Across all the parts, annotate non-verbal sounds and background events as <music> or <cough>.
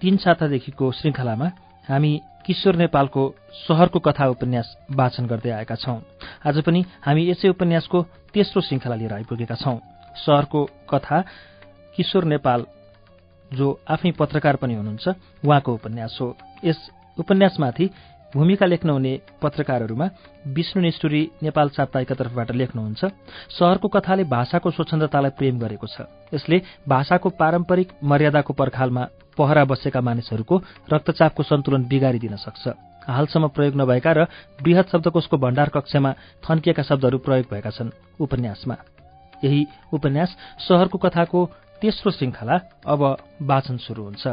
तीन सातादेखिको श्रृङ्खलामा हामी किशोर नेपालको सहरको कथा उपन्यास वाचन गर्दै आएका छौं। आज पनि हामी यसै उपन्यासको तेस्रो श्रृङ्खला लिएर आइपुगेका छौं। सहरको कथा किशोर नेपाल जो आफै पत्रकार पनि हुनुहुन्छ उहाँको उपन्यास हो। यस उपन्यासमाथि भूमिका लेख्न हुने पत्रकारहरूमा विष्णु निष्ठुरी नेपाल साप्ताहिकका तर्फबाट लेख्नुहुन्छ सहरको कथाले भाषाको स्वच्छन्दतालाई प्रेम गरेको छ। यसले भाषाको पारम्परिक मर्यादाको पर्खालमा पहरा बसेका मानिसहरूको रक्तचापको सन्तुलन बिगारिदिन सक्छ। हालसम्म प्रयोग नभएका र वृहत शब्दकोशको भण्डार कक्षमा थन्किएका शब्दहरू प्रयोग भएका छन्। उपन्यासमा। यही उपन्यास सहरको कथाको तेस्रो श्रृङ्खला अब वाचन सुरु हुन्छ।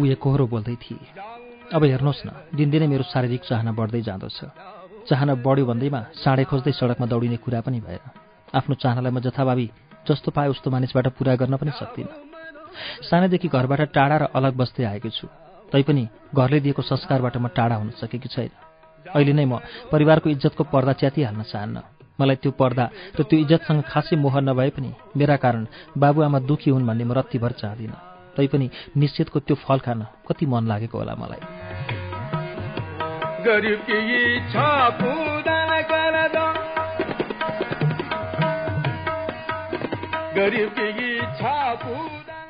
ऊ एकहोरो बोल्दै थिए। अब हेर्नुहोस् न दिनदिनै मेरो शारीरिक चाहना बढ्दै जाँदछ। चाहना बढ्यो भन्दैमा साँडे खोज्दै सडकमा दौडिने कुरा पनि भएन। आफ्नो चाहनालाई म जथाभावी जस्तो पाए उस्तो मानिसबाट पुरा गर्न पनि सक्दिनँ। सानैदेखि घरबाट टाढा र अलग बस्दै आएको छु। तैपनि घरले दिएको संस्कारबाट म टाढा हुन सकेकी छैन। अहिले नै म परिवारको इज्जतको पर्दा च्यातिहाल्न चाहन्न। मलाई त्यो पर्दा र त्यो इज्जतसँग खासै मोह नभए पनि मेरा कारण बाबुआमा दुखी हुन् भन्ने म रत्तिभर चाहदिनँ। तैपनि निश्चितको त्यो फल खान कति मन लागेको होला मलाई।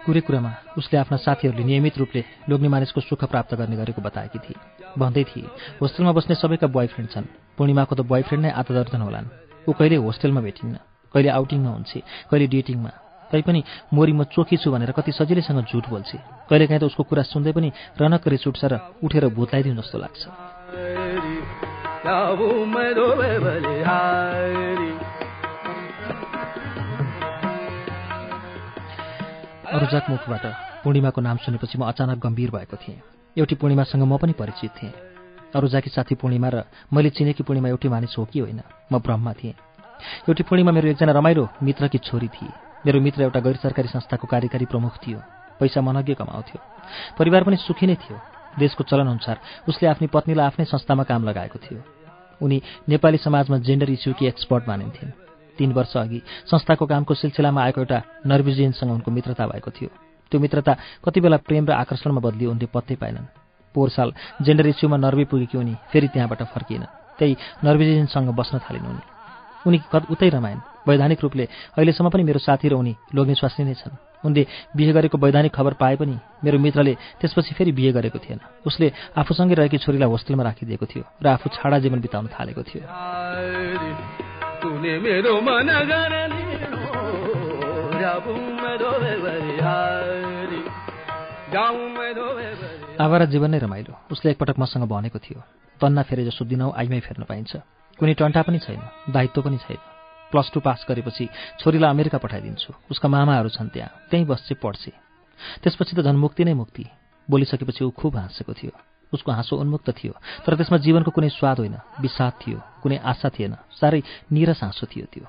कुरै कुरामा उसले आफ्ना साथीहरूले नियमित रूपले लोग्ने मानिसको सुख प्राप्त गर्ने गरेको बताएकी थिए। भन्दै थिए होस्टेलमा बस्ने सबैका बोयफ्रेन्ड छन्। पूर्णिमाको त बोयफ्रेन्ड नै आत्मदर्जन होलान्। ऊ कहिले होस्टेलमा भेटिन्न? कहिले आउटिङमा हुन्छ? कहिले डेटिङमा? तैपनि मोरी म चोखी छु भनेर कति सजिलैसँग झुट बोल्छ। कहिलेकाहीँ त उसको कुरा सुन्दै पनि रनक रिस उठ्छ र उठेर भूत लगाइदिउँ जस्तो लाग्छ। अरुजाक मुखबाट पूर्णिमाको नाम सुनेपछि म अचानक गम्भीर भएको थिएँ। एउटी पूर्णिमासँग म पनि परिचित थिएँ। अरुजाकी साथी पूर्णिमा र मैले चिनेकी पूर्णिमा एउटी मानिस हो कि होइन म ब्रह्मा थिएँ। एउटी पूर्णिमा मेरो एकजना रमाइलो मित्रकी छोरी थिए। मेरो मित्र एउटा गैर सरकारी संस्थाको कार्यकारी प्रमुख थियो। पैसा मनज्ञ कमाउँथ्यो। परिवार पनि सुखी नै थियो। देशको चलनअनुसार उसले आफ्नी पत्नीलाई आफ्नै संस्थामा काम लगाएको थियो। उनी नेपाली समाजमा जेन्डर इस्युकी एक्सपर्ट मानिन्थिन्। तीन वर्ष अघि संस्थाको कामको सिलसिलामा आएको एउटा नर्विजियनसँग उनको मित्रता भएको थियो। त्यो मित्रता कति बेला प्रेम र आकर्षणमा बदलियो उनले पत्तै पाएनन्। पोहोर साल जेन्डर इस्युमा नर्वे पुगेकी उनी फेरि त्यहाँबाट फर्किएन त्यही नर्वेजियनसँग बस्न थालिन् उनी। उनी कद उतै रमाइन्। वैधानिक रूपले अहिलेसम्म पनि मेरो साथी र उनी लोग्ने स्वास्नी नै छन्। उनले बिहे गरेको वैधानिक खबर पाए पनि मेरो मित्रले त्यसपछि फेरि बिहे गरेको थिएन। उसले आफूसँगै रहेकी छोरीलाई होस्टेलमा राखिदिएको थियो र आफू छाडा जीवन बिताउन थालेको थियो। आवारा जीवन नै रमाइलो। उसले एकपटक मसँग भनेको थियो तन्ना फेरे जसो दिनौ आइमै फेर्न पाइन्छ। कुनै टन्टा पनि छैन दायित्व पनि छैन। प्लस टू पास गरेपछि छोरीलाई अमेरिका पठाइदिन्छु उसका मामाहरू छन् त्यहाँ त्यहीँ बस्छ पढ्छे। त्यसपछि त झन् मुक्ति नै मुक्ति बोलिसकेपछि ऊ खुब हाँसेको थियो। उसको हाँसो उन्मुक्त थियो तर त्यसमा जीवनको कुनै स्वाद होइन विषाद थियो कुनै आशा थिएन साह्रै निरस हाँसो थियो त्यो।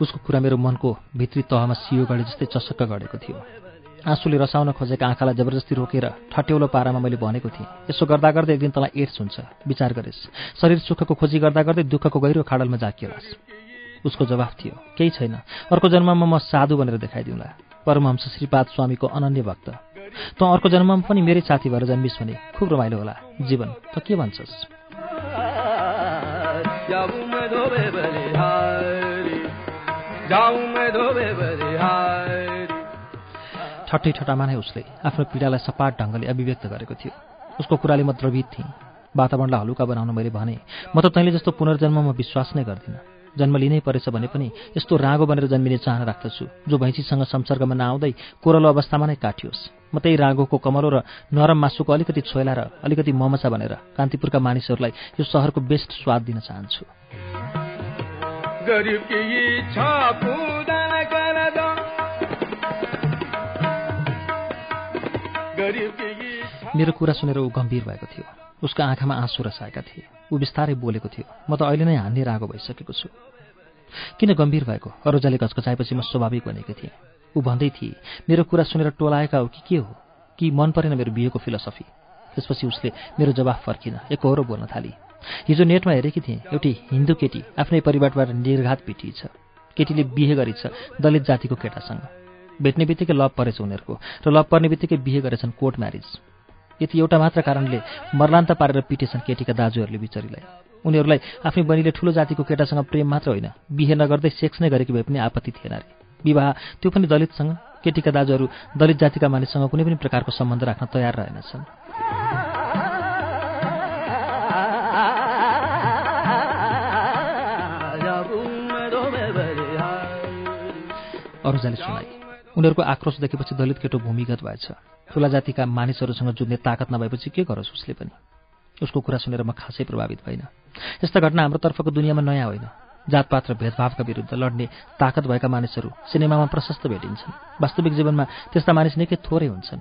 उसको कुरा मेरो मनको भित्री तहमा सियो गढे जस्तै चसक्क गढेको थियो। आँसुले रसाउन खोजेका आँखालाई जबरजस्ती रोकेर ठट्यौलो पारामा मैले भनेको थिएँ यसो गर्दा गर्दै एक दिन तँलाई एड्स हुन्छ। विचार गरेस्। शरीर सुखको खोजी गर्दा गर्दै दुःखको गहिरो खाडलमा जाकियोलास्। उसको जवाफ थियो केही छैन। अर्को जन्ममा म साधु भनेर देखाइदिउँला। परमहंस श्रीपाद स्वामीको अनन्य भक्त। त अर्को जन्ममा पनि मेरै साथी भएर जन्मिस् भने खुब रमाइलो होला। जीवन त के भन्छस्? <laughs> ठट्टै ठटामा नै उसले आफ्नो पीडालाई सपाट ढङ्गले अभिव्यक्त गरेको थियो। उसको कुराले म द्रवित थिएँ। वातावरणलाई हलुका बनाउन मैले भने म त तैँले जस्तो पुनर्जन्ममा विश्वास नै गर्दिनँ। जन्म लिनै परेछ भने पनि यस्तो रागो बनेर जन्मिने चाहना राख्दछु जो भैँसीसँग संसर्गमा नआउँदै कोरलो अवस्थामा नै काटियोस्। म त्यही रागोको कमलो र नरम मासुको अलिकति छोइला र अलिकति ममसा भनेर कान्तिपुरका मानिसहरूलाई यो सहरको बेस्ट स्वाद दिन चाहन्छु। मेरो कुरा सुनेर ऊ गम्भीर भएको थियो। उसको आँखामा आँसु रसाएका थिए। ऊ बिस्तारै बोलेको थियो म त अहिले नै हान्ने रागो भइसकेको छु। किन गम्भीर भएको? अरोजाले घचघचाएपछि म स्वाभाविक बनेको थिएँ। ऊ भन्दै थिए मेरो कुरा सुनेर टोलाएका हो कि के हो? कि मन परेन मेरो बिहेको फिलोसफी? त्यसपछि उसले मेरो जवाफ फर्किन एकहोरो बोल्न थाली। हिजो नेटमा हेरेकी थिएँ एउटी हिन्दू केटी आफ्नै परिवारबाट निर्घात पिटिएछ केटीले बिहे गरेछ दलित जातिको केटासँग। भेट्ने बित्तिकै लभ परेछ उनीहरूको र लभ पर्ने बित्तिकै बिहे गरेछन् कोर्ट म्यारिज। यति एउटा मात्र कारणले मर्लान्त पारेर पिटेछन् केटीका दाजुहरूले बिचरीलाई। उनीहरूलाई आफ्नै बहिनीले ठुलो जातिको केटासँग प्रेम मात्र होइन बिहे नगर्दै सेक्स नै गरेको भए पनि आपत्ति थिएन अरे। विवाह त्यो पनि दलितसँग। केटीका दाजुहरू दलित जातिका मानिससँग कुनै पनि प्रकारको सम्बन्ध राख्न तयार रहेनछन्। अरूजाले सुनाए उनीहरूको आक्रोश देखेपछि दलित केटो भूमिगत भएछ। ठुला जातिका मानिसहरूसँग जुझ्ने ताकत नभएपछि के गरोस् उसले पनि? उसको कुरा सुनेर म खासै प्रभावित भइन यस्ता घटना हाम्रो तर्फको दुनियाँमा नयाँ होइन। जातपात र भेदभावका विरुद्ध लड्ने ताकत भएका मानिसहरू सिनेमामा प्रशस्त भेटिन्छन्। वास्तविक जीवनमा त्यस्ता मानिस निकै थोरै हुन्छन्।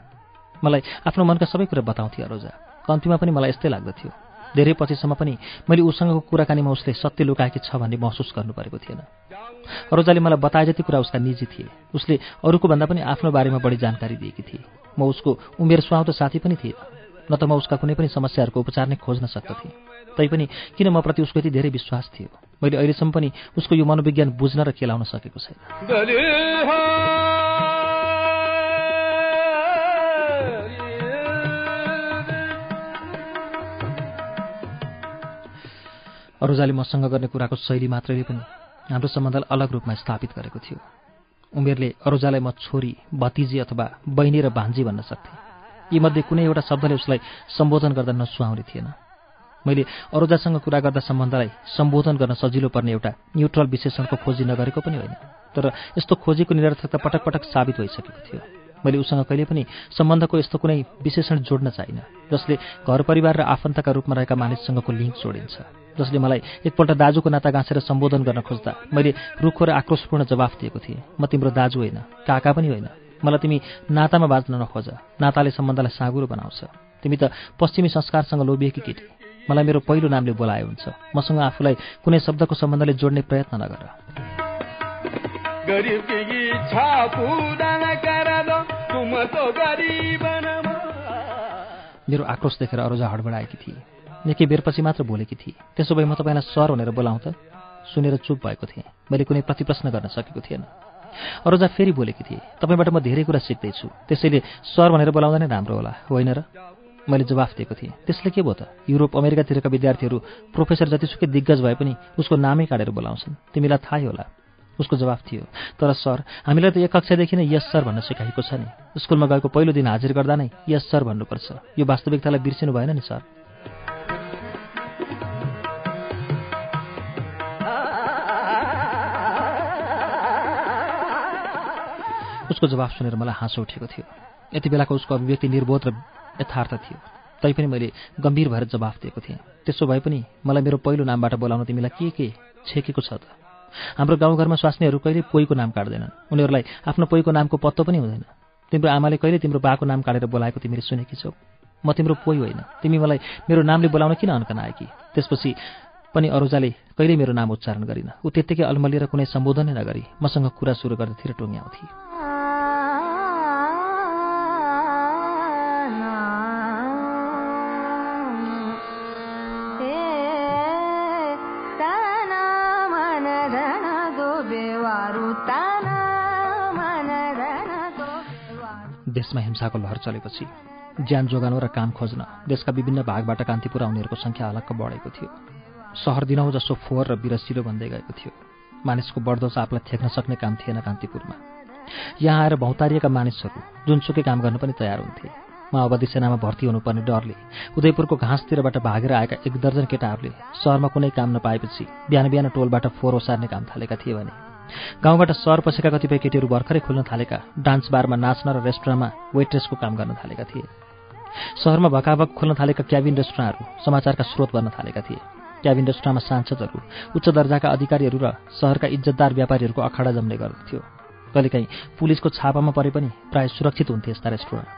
मलाई आफ्नो मनका सबै कुरा बताउँथे अरोजा। कम्तीमा पनि मलाई यस्तै लाग्दथ्यो। धेरै पछिसम्म पनि मैले उसँगको कुराकानीमा उसले सत्य लुकाएकी छ भन्ने महसुस गर्नु परेको थिएन। अरोजाले मलाई बताए जति कुरा उसका निजी थिए। उसले अरूको भन्दा पनि आफ्नो बारेमा बढी जानकारी दिएकी थिए। म उसको उमेर सुहाउँदो साथी पनि थिएन। न त म उसका कुनै पनि समस्याहरूको उपचार नै खोज्न सक्दथेँ। तैपनि किन म प्रति उसको यति धेरै विश्वास थियो? मैले अहिलेसम्म पनि उसको यो मनोविज्ञान बुझ्न र खेलाउन सकेको छैन। अरूजाले मसँग गर्ने कुराको शैली मात्रैले पनि हाम्रो सम्बन्धलाई अलग रूपमा स्थापित गरेको थियो। उमेरले अरूजालाई म छोरी भतिजी अथवा बहिनी र भान्जी भन्न सक्थेँ। यीमध्ये कुनै एउटा शब्दले उसलाई सम्बोधन गर्दा नसुहाउने थिएन। मैले अरूजासँग कुरा गर्दा सम्बन्धलाई सम्बोधन गर्न सजिलो पर्ने एउटा न्युट्रल विशेषणको खोजी नगरेको पनि होइन। तर यस्तो खोजीको निरर्थकता पटक पटक साबित भइसकेको थियो। मैले उसँग कहिले पनि सम्बन्धको यस्तो कुनै विशेषण जोड्न चाहिनँ जसले घर परिवार र आफन्तका रूपमा रहेका मानिससँगको लिङ्क जोडिन्छ जसले मलाई एकपल्ट दाजुको नाता गाँसेर सम्बोधन गर्न खोज्दा मैले रुखो र आक्रोशपूर्ण जवाफ दिएको थिएँ। म तिम्रो दाजु होइन काका पनि होइन। मलाई तिमी नातामा बाँच्न नखोज नाताले सम्बन्धलाई साँगुरो बनाउँछ। तिमी त पश्चिमी संस्कारसँग लोभिएकी केटी। मलाई मेरो पहिलो नामले बोलाए हुन्छ। मसँग आफूलाई कुनै शब्दको सम्बन्धले जोड्ने प्रयत्न नगर। मेरो आक्रोश देखेर अरूजा हडबडाएकी थिए। निकै बेरपछि मात्र बोलेकी थिए। त्यसो भए म तपाईँलाई सर भनेर बोलाउँ त? सुनेर चुप भएको थिएँ। मैले कुनै प्रतिप्रश्न गर्न सकेको थिएन। अरूजा फेरि बोलेकी थिए तपाईँबाट म धेरै कुरा सिक्दैछु। त्यसैले सर भनेर बोलाउँदा नै राम्रो होला होइन र? मैले जवाफ दिएको थिएँ त्यसले के भयो त? युरोप अमेरिकातिरका विद्यार्थीहरू प्रोफेसर जतिसुकै दिग्गज भए पनि उसको नामै काटेर बोलाउँछन्। तिमीलाई थाहै होला। उसको जवाफ थियो। तर सर हामीलाई त एक कक्षादेखि नै यस सर भन्न सिकाएको छ नि। स्कुलमा गएको पहिलो दिन हाजिर गर्दा नै यस सर भन्नुपर्छ। यो वास्तविकतालाई बिर्सिनु भएन नि सर। उसको जवाफ सुनेर मलाई हाँसो उठेको थियो। यति बेलाको उसको अभिव्यक्ति निर्बोध र यथार्थ थियो। तैपनि मैले गम्भीर भएर जवाफ दिएको थिएँ। त्यसो भए पनि मलाई मेरो पहिलो नामबाट बोलाउन तिमीलाई के के छेकेको छ त? हाम्रो गाउँघरमा स्वास्नीहरू कहिले पोइको नाम काट्दैनन्। उनीहरूलाई आफ्नो पोइको नामको पत्तो पनि हुँदैन। तिम्रो आमाले कहिले तिम्रो बाको नाम काटेर बोलाएको तिमीले सुनेकी छौ? म तिम्रो पोइ होइन। तिमी मलाई मेरो नामले बोलाउन किन अन्कन आएकी? त्यसपछि पनि अरूजाले कहिल्यै मेरो नाम उच्चारण गरिन। ऊ त्यत्तिकै अल्मलिएर कुनै सम्बोधनै नगरी मसँग कुरा सुरु गर्दाखेरि टोङ्ग्याउँथे। देशमा हिंसाको लहर चलेपछि ज्यान जोगाउन र काम खोज्न देशका विभिन्न भागबाट कान्तिपुर आउनेहरूको सङ्ख्या अलक्क बढेको थियो। सहर दिनौ जसो फोहोर र बिरसिलो भन्दै गएको थियो। मानिसको बढ्दो चापलाई थेक्न सक्ने काम थिएन कान्तिपुरमा। यहाँ आएर भौतारिएका मानिसहरू जुनसुकै काम गर्न पनि तयार हुन्थे। माओवादी सेनामा भर्ती हुनुपर्ने डरले उदयपुरको घाँसतिरबाट भागेर आएका एक दर्जन केटाहरूले सहरमा कुनै काम नपाएपछि बिहान बिहान टोलबाट फोहोर ओसार्ने काम थालेका थिए भने गाउँबाट सहर पसेका कतिपय केटीहरू भर्खरै खुल्न थालेका डान्स बारमा नाच्न र रेस्टुरेन्टमा वेट्रेसको काम गर्न थालेका थिए। सहरमा भकाभक खुल्न थालेका क्याबिन रेस्टुरेन्टहरू समाचारका स्रोत बन्न थालेका थिए। क्याबिन रेस्टुरेन्टमा सांसदहरू उच्च दर्जाका अधिकारीहरू र सहरका इज्जतदार व्यापारीहरूको अखाडा जम्ने गर्थ्यो कहिलेकाहीँ पुलिसको छापामा परे पनि प्राय सुरक्षित हुन्थे यस्ता रेस्टुरेन्ट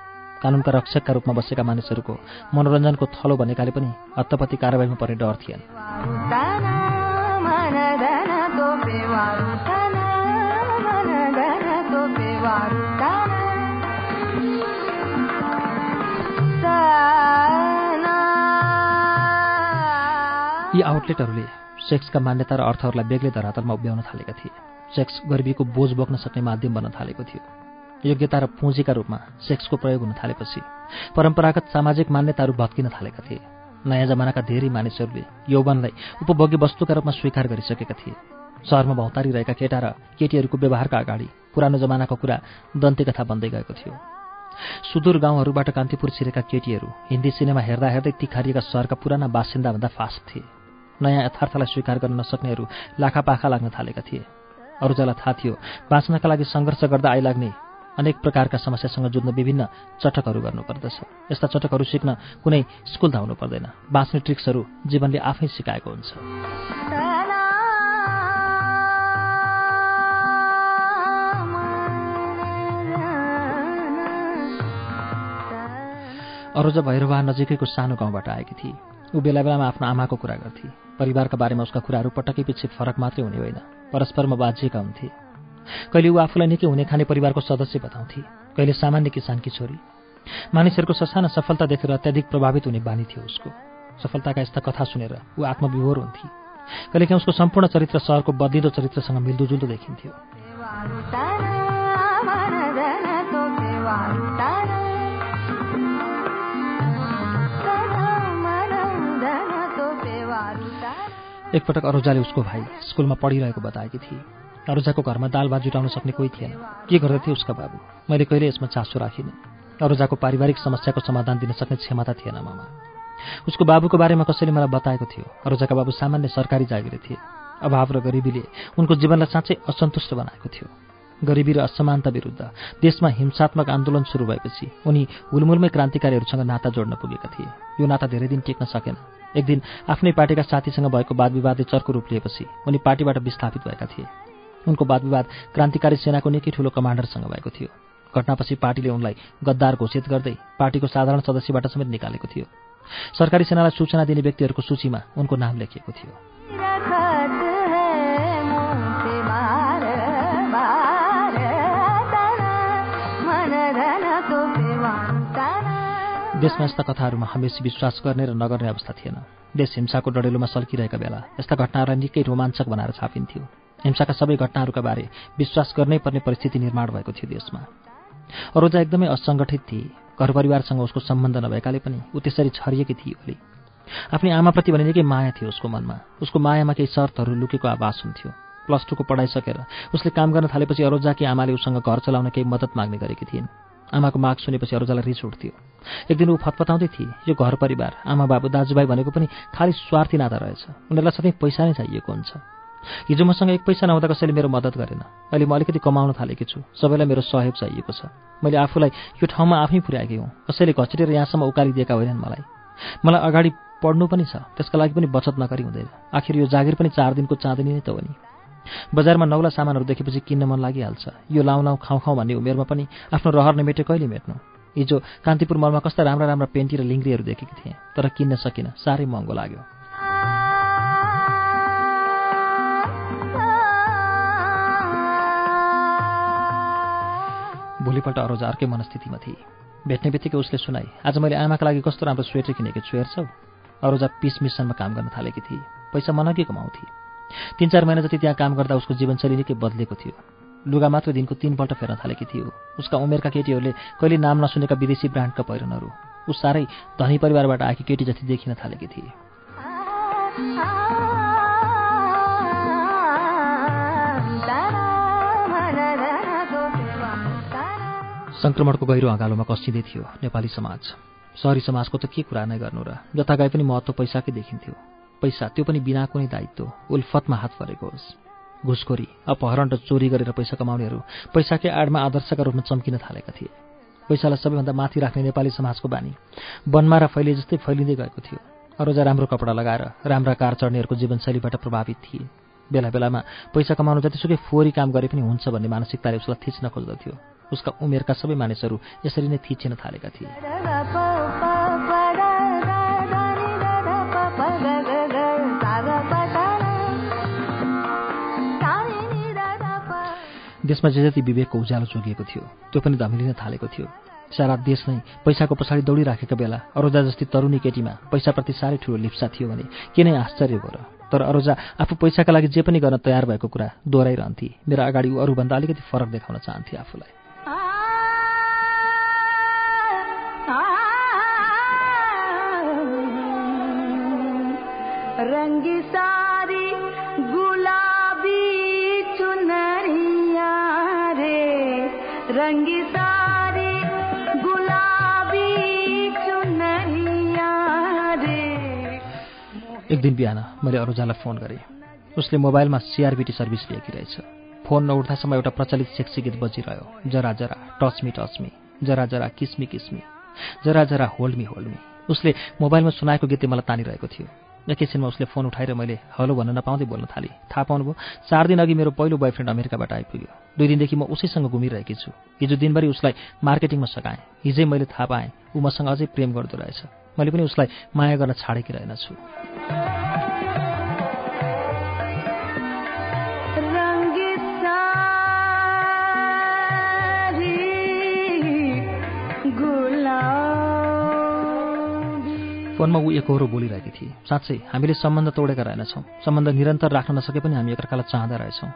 कानुनका रक्षकका रूपमा बसेका मानिसहरूको मनोरञ्जनको थलो भनेकाले पनि हत्तपत्ती कारवाहीमा पर्ने डर थिएन। यी आउटलेटहरूले सेक्सका मान्यता र अर्थहरूलाई बेग्लै धरातलमा उभ्याउन थालेका थिए। सेक्स गरिबीको बोझ बोक्न सक्ने माध्यम बन्न थालेको थियो। योग्यता र पुँजीका रूपमा सेक्सको प्रयोग हुन थालेपछि परम्परागत सामाजिक मान्यताहरू भत्किन थालेका थिए। नयाँ जमानाका धेरै मानिसहरूले यौवनलाई उपभोग्य वस्तुका रूपमा स्वीकार गरिसकेका थिए। सहरमा भौतारिरहेका केटा र केटीहरूको व्यवहारका अगाडि पुरानो जमानाको कुरा दन्ते कथा बन्दै गएको थियो। सुदूर गाउँहरूबाट कान्तिपुर छिरेका केटीहरू हिन्दी सिनेमा हेर्दा हेर्दै तिखारिएका सहरका पुराना बासिन्दाभन्दा फास्ट थिए। नयाँ यथार्थलाई स्वीकार गर्न नसक्नेहरू लाखापाखा लाग्न थालेका थिए। अरूजलाई थाहा थियो बाँच्नका लागि सङ्घर्ष गर्दा आइलाग्ने अनेक प्रकारका समस्यासँग जुझ्न विभिन्न चटकहरू गर्नुपर्दछ यस्ता चटकहरू सिक्न कुनै स्कुल धाउनु पर्दैन। बाँच्ने ट्रिक्सहरू जीवनले आफै सिकाएको हुन्छ। अरोजा भैरवा नजिकैको सानो गाउँबाट आएकी थिए। ऊ बेला बेलामा आफ्नो आमाको कुरा गर्थे। परिवारका बारेमा उसका कुराहरू पटकै पछि फरक मात्रै हुने होइन। परस्परमा बाजिएका हुन्थे। कहिले ऊ आफूलाई निकै हुने खाने परिवारको सदस्य बताउँथे। कहिले सामान्य किसानकी छोरी। मानिसहरूको ससाना सफलता देखेर अत्याधिक प्रभावित हुने बानी थियो उसको। सफलताका यस्ता कथा सुनेर ऊ आत्मविभोर हुन्थे। कहिलेकाहीँ उसको सम्पूर्ण चरित्र सहरको बद्लिँदो चरित्रसँग मिल्दोजुल्दो देखिन्थ्यो। एकपटक अरोजाले उसको भाइ स्कुलमा पढिरहेको बताएकी थिए। अरुजाको घरमा दाल भात जुटाउन सक्ने कोही थिएन। के गर्दथे उसका बाबु? मैले कहिले यसमा चासो राखिनँ। अरुजाको पारिवारिक समस्याको समाधान दिन सक्ने क्षमता थिएन मामा। उसको बाबुको बारेमा कसैले मलाई बताएको थियो। अरुजाका बाबु सामान्य सरकारी जागिर थिए। अभाव र गरिबीले उनको जीवनलाई साँच्चै असन्तुष्ट बनाएको थियो। गरिबी र असमानता विरुद्ध देशमा हिंसात्मक आन्दोलन सुरु भएपछि उनी हुलमुलमै क्रान्तिकारीहरूसँग नाता जोड्न पुगेका थिए। यो नाता धेरै दिन टेक्न सकेन। एक दिन आफ्नै पार्टीका साथीसँग भएको वाद विवादले चर्को रूप लिएपछि उनी पार्टीबाट विस्थापित भएका थिए। उनको वाद विवाद क्रान्तिकारी सेनाको निकै ठूलो कमान्डरसँग भएको थियो। घटनापछि पार्टीले उनलाई गद्दार घोषित गर्दै पार्टीको साधारण सदस्यबाट समेत निकालेको थियो। सरकारी सेनालाई सूचना दिने व्यक्तिहरूको सूचीमा उनको नाम लेखिएको थियो। देशमा यस्ता कथाहरूमा हमेसी विश्वास गर्ने र नगर्ने अवस्था थिएन। देश हिंसाको डडेलोमा सल्किरहेका बेला यस्ता घटनाहरूलाई निकै रोमाञ्चक बनाएर छापिन्थ्यो। हिंसाका सबै घटनाहरूका बारे विश्वास गर्नै पर्ने परिस्थिति निर्माण भएको थियो देशमा। अरोजा एकदमै असङ्गठित थिए। घर परिवारसँग उसको सम्बन्ध नभएकाले पनि ऊ त्यसरी छरिएकी थिए ओली। आफ्नै आमाप्रति भने निकै माया थियो उसको मनमा। उसको मायामा केही शर्तहरू लुकेको आवास हुन्थ्यो। प्लस टूको पढाइ सकेर उसले काम गर्न थालेपछि अरोजाकी आमाले उसँग घर चलाउन केही मद्दत माग्ने गरेकी थिइन्। आमाको माग सुनेपछि अरोजालाई रिस उठ्थ्यो। एक दिन ऊ फतफताउँदै थिए यो घर परिवार आमा बाबु दाजुभाइ भनेको पनि खालि स्वार्थी नाता रहेछ। उनीहरूलाई सधैँ पैसा नै चाहिएको हुन्छ। हिजो मसँग एक पैसा नहुँदा कसैले मेरो मद्दत गरेन। अहिले म अलिकति कमाउन थालेकी छु। सबैलाई मेरो सहयोग चाहिएको छ। मैले आफूलाई यो ठाउँमा आफै पुर्याएकी हुँ। कसैले घचिटेर यहाँसम्म उकालिदिएका होइनन् मलाई। मलाई अगाडि पढ्नु पनि छ। त्यसका लागि पनि बचत नगरी हुँदैन। आखिर यो जागिर पनि चार दिनको चाँदनी नै त हो नि। बजारमा नौला सामानहरू देखेपछि किन्न मन लागिहाल्छ। यो लाउँ लाउँ खाउँ खाउँ भन्ने उमेरमा पनि आफ्नो रहर नमेटे कहिले मेट्नु? हिजो कान्तिपुर मलमा कस्ता राम्रा राम्रा पेन्टी र लिङ्ग्रीहरू देखेकी थिएँ तर किन्न सकिनँ साह्रै महँगो लाग्यो। भोलिपल्ट अरोजा अर्कै मनस्थितिमा थिए। भेट्ने बित्तिकै उसले सुनाए आज मैले आमाका लागि कस्तो राम्रो स्वेटर किनेको छु हेर्छौ? अरोजा पिस मिसनमा काम गर्न थालेकी थिए। पैसा मनगी कमाउँथे तिन चार महिना जति त्यहाँ काम गर्दा उसको जीवनशैली निकै बदलेको थियो। लुगा मात्र दिनको तिनपल्ट फेर्न थालेकी थियो। उसका उमेरका केटीहरूले कहिले नाम नसुनेका विदेशी ब्रान्डका पहिरनहरू उस साह्रै धनी परिवारबाट आएकी केटी जति देखिन थालेकी थिए। सङ्क्रमणको गहिरो अँगालोमा कसिँदै थियो नेपाली समाज। सहरी समाजको त के कुरा नै गर्नु र? जता गए पनि महत्त्व पैसाकै देखिन्थ्यो। पैसा त्यो पनि बिना कुनै दायित्व। उल्फतमा हात परेको होस्। घुसखोरी अपहरण र चोरी गरेर पैसा कमाउनेहरू पैसाकै आडमा आदर्शका रूपमा चम्किन थालेका थिए। पैसालाई सबैभन्दा माथि राख्ने नेपाली समाजको बानी। वनमा र फैले जस्तै फैलिँदै गएको थियो। अरूजा राम्रो कपडा लगाएर राम्रा कार चढ्नेहरूको जीवनशैलीबाट प्रभावित थिए। बेला बेलामा पैसा कमाउनु जतिसुकै फोहोरी काम गरे पनि हुन्छ भन्ने मानसिकताले उसलाई थिच्न खोज्दथ्यो। उसका उमेरका सबै मानिसहरू यसरी नै थिचिन थालेका थिए। देशमा जे जति विवेकको उज्यालो जोगिएको थियो त्यो पनि धमिलिन थालेको थियो। सारा देश नै पैसाको पछाडि दौडिराखेको बेला अरोजा जस्तै तरुणी केटीमा पैसाप्रति साह्रै ठुलो लिप्सा थियो भने के नै आश्चर्य भयो। र तर अरोजा आफू पैसाका लागि जे पनि गर्न तयार भएको कुरा दोहोऱ्याइरहन्थे। मेरो अगाडि अरूभन्दा अलिकति फरक देखाउन चाहन्थे आफूलाई। एक दिन बिहान मैले अरूजालाई फोन गरेँ। उसले मोबाइलमा सिआरबिटी सर्भिस लिएकी रहेछ फोन नउठ्दासम्म एउटा प्रचलित सेक्सी गीत बजिरह्यो। जरा जरा टचमी टचमी जरा जरा किस्मी किस्मी जरा जरा होल्ड मी होल्ड मी। उसले मोबाइलमा सुनाएको गीतले मलाई तानिरहेको थियो। एकैछिनमा उसले फोन उठाएर मैले हलो भन्न नपाउँदै बोल्न थालेँ। थाहा पाउनुभयो चार दिन अघि मेरो पहिलो बोयफ्रेन्ड अमेरिकाबाट आइपुग्यो। दुई दिनदेखि म उसैसँग घुमिरहेकी छु। हिजो दिनभरि उसलाई मार्केटिङमा सघाएँ। हिजै मैले थाहा पाएँ ऊ मसँग अझै प्रेम गर्दो रहेछ। मैले पनि उसलाई माया गर्न छाडेकी रहेनछु। फोनमा ऊ एकहोरो बोलिरहेकी थिए। साँच्चै हामीले सम्बन्ध तोडेका रहेनछौँ। सम्बन्ध निरन्तर राख्न नसके पनि हामी एकअर्कालाई चाहँदा रहेछौँ।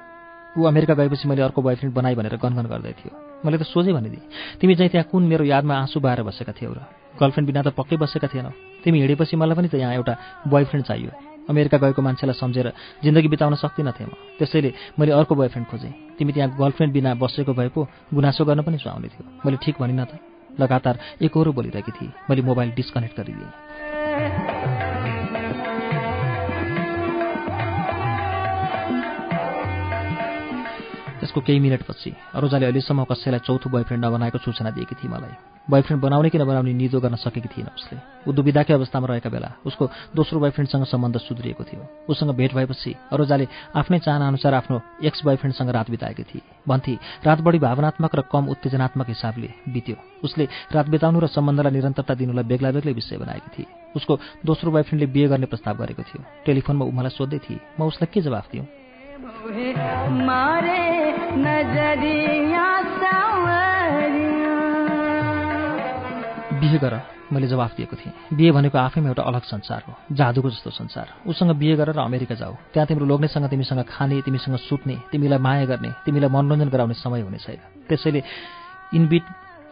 ऊ अमेरिका गएपछि मैले अर्को बोयफ्रेन्ड बनाइ भनेर गनगन गर्दै थियो। मैले त सोझै भनिदिएँ तिमी चाहिँ त्यहाँ कुन मेरो यादमा आँसु बाएर बसेका थियौ र? गर्लफ्रेन्ड बिना त पक्कै बसेका थिएनौ। तिमी हिँडेपछि मलाई पनि त यहाँ एउटा बोयफ्रेन्ड चाहियो। अमेरिका गएको मान्छेलाई सम्झेर जिन्दगी बिताउन सक्दिनँ थिएँ म। त्यसैले मैले अर्को बोयफ्रेन्ड खोजेँ। तिमी त्यहाँ गर्लफ्रेन्ड बिना बसेको भए पो गुनासो गर्न पनि सुहाउने थियो। मैले ठिक भनिन त। लगातार एकहोरो बोलिरहेकी थिएँ। मैले मोबाइल डिस्कनेक्ट गरिदिएँ। No. त्यसको केही मिनटपछि अरोजाले अहिलेसम्म कसैलाई चौथो बोयफ्रेन्ड नबनाएको सूचना दिएकी थिए मलाई। बोयफ्रेन्ड बनाउने कि नबनाउने निदो गर्न सकेकी थिएन उसले। ऊ दुविधाकै अवस्थामा रहेका बेला उसको दोस्रो बोयफ्रेन्डसँग सम्बन्ध सुध्रिएको थियो। उसँग भेट भएपछि अरोजाले आफ्नै चाहनाअनुसार आफ्नो एक्स बोयफ्रेन्डसँग रात बिताएकी थिए भन्थे रात बढी भावनात्मक र कम उत्तेजनात्मक हिसाबले बित्यो उसले रात बिताउनु र सम्बन्धलाई निरन्तरता दिनुलाई बेग्ला बेग्लै विषय बनाएकी थिए उसको दोस्रो बोयफ्रेन्डले बिहे गर्ने प्रस्ताव गरेको थियो। टेलिफोनमा ऊ मलाई सोध्दै थिए म उसलाई के जवाफ दिउँ बिहे गर मैले जवाफ दिएको थिएँ। बिहे भनेको आफैमा एउटा अलग संसार हो जादुको जस्तो संसार। उसँग बिहे गरेर अमेरिका जाऊ। त्यहाँ तिम्रो लोग्नेसँग तिमीसँग खाने तिमीसँग सुत्ने तिमीलाई माया गर्ने तिमीलाई मनोरञ्जन गराउने समय हुने छैन। त्यसैले इनबिट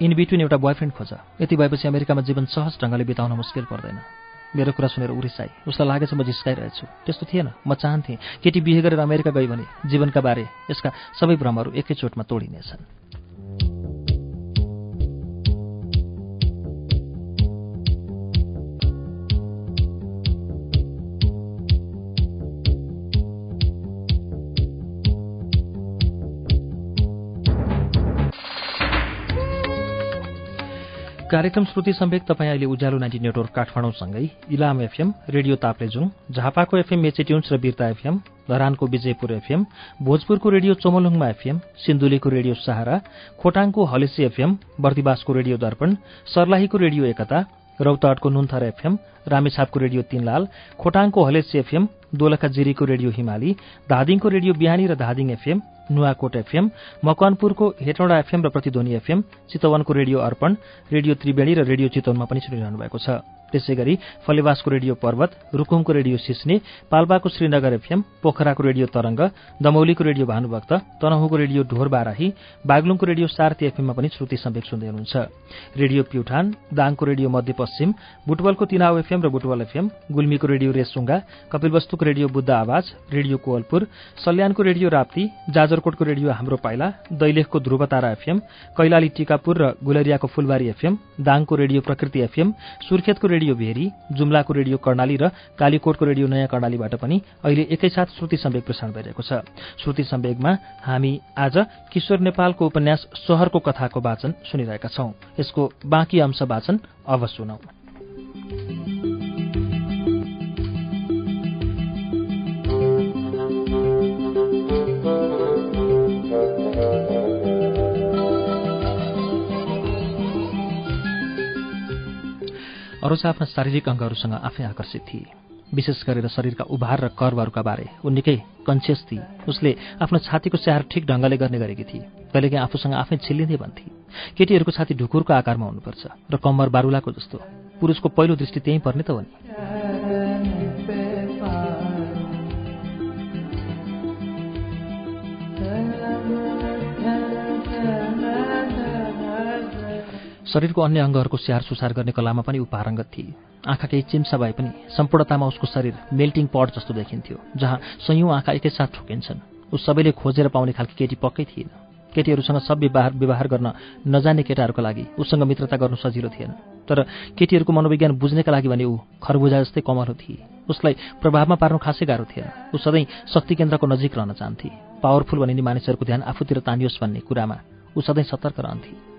इनबिट्विन एउटा बोयफ्रेन्ड खोज। यति भएपछि अमेरिकामा जीवन सहज ढङ्गले बिताउन मुस्किल पर्दैन। मेरो कुरा सुनेर उरिसाई उसलाई लागेछ म जिस्काइरहेछु। त्यस्तो थिएन। म चाहन्थेँ केटी बिहे गरेर अमेरिका गई भने जीवनका बारे यसका सबै भ्रमहरू एकैचोटमा तोडिनेछन्। कार्यक्रम श्रुति सम्वेक तपाईँ अहिले उज्यालो नाइन्टी नेटवर्क काठमाडौँसँगै इलाम एफएम रेडियो ताप्लेजुङ झापाको एफएम मेचेट्युन्स र बिर्ता एफएम धरानको विजयपुर एफएम भोजपुरको रेडियो चोमलुङमा एफएम सिन्धुलीको रेडियो सहारा खोटाङको हलेसी एफएम बर्दिवासको रेडियो दर्पण सर्लाहीको रेडियो एकता रौतहटको नुन्थर एफएम रामेछापको रेडियो तीनलाल खोटाङको हलेसी एफएम दोलखा जिरीको रेडियो हिमाली धादिङको रेडियो बिहानी र धादिङ एफएम नुवाकोट एफएम मकवानपुरको हेटौँडा एफएम र प्रतिध्वनि एफएम चितवनको रेडियो अर्पण रेडियो त्रिवेणी र रेडियो चितवनमा पनि सुनिरहनु भएको छ। त्यसै गरी फलेवासको रेडियो पर्वत रुकुमको रेडियो सिस्ने पाल्पाको श्रीनगर एफएम पोखराको रेडियो तरंग दमौलीको रेडियो भानुभक्त तनहुको रेडियो ढोर बाराही बागलुङको रेडियो सारथी एफएममा पनि श्रुति सम्वेक सुन्दै हुनुहुन्छ। रेडियो प्युठान दाङको रेडियो मध्यपश्चिम बुटवलको तिनाउ एफएम र बुटवल एफएम गुल्मीको रेडियो रेसुङ्गा कपिलवस्तुको रेडियो बुद्ध आवाज रेडियो कोवलपुर सल्यानको रेडियो राप्ती जाजरकोटको रेडियो हाम्रो पाइला दैलेखको ध्रुवतारा एफएम कैलाली टिकापुर र गुलरियाको फुलबारी एफएम दाङको रेडियो प्रकृति एफएम सुर्खेतको रेडियो भेरी जुम्लाको रेडियो कर्णाली र कालीकोटको रेडियो नयाँ कर्णालीबाट पनि अहिले एकैसाथ श्रुति सम्वेक प्रसारण भइरहेको छ। श्रुति सम्वेकमा हामी आज किशोर नेपालको उपन्यास सहरको कथाको वाचन सुनिरहेका छौं। यसको बाँकी अंश वाचन अब सुनौ। अरू चाहिँ आफ्ना शारीरिक अङ्गहरूसँग आफै आकर्षित थिए। विशेष गरेर शरीरका उभार र कर्वहरूका बारे ऊ निकै कन्सियस थिए। उसले आफ्नो छातीको स्याहार ठिक ढङ्गले गर्ने गरेकी थिए। कहिलेकाहीँ आफूसँग आफै छिल्लिँदै भन्थे केटीहरूको छाती ढुकुरको आकारमा हुनुपर्छ र कम्मर बारुलाको जस्तो। पुरुषको पहिलो दृष्टि त्यहीँ पर्ने त हो नि। शरीरको अन्य अङ्गहरूको स्याहार सुसार गर्ने कलामा पनि ऊ पारङ्गत थिए। आँखा केही चिम्सा भए पनि सम्पूर्णतामा उसको शरीर मेल्टिङ पट जस्तो देखिन्थ्यो जहाँ सयौँ आँखा एकैसाथ ठोकिन्छन्। ऊ सबैले खोजेर पाउने खालकी केटी पक्कै थिएन। केटीहरूसँग सब व्यवहार व्यवहार गर्न नजाने केटाहरूको लागि उसँग मित्रता गर्नु सजिलो थिएन। तर केटीहरूको मनोविज्ञान बुझ्नेका लागि भने ऊ खरबुजा जस्तै कमलो थिए। उसलाई प्रभावमा पार्नु खासै गाह्रो थिएन। ऊ सधैँ शक्ति केन्द्रको नजिक रहन चाहन्थे। पावरफुल भनिने मानिसहरूको ध्यान आफूतिर तानियोस् भन्ने कुरामा ऊ सधैँ सतर्क रहन्थे।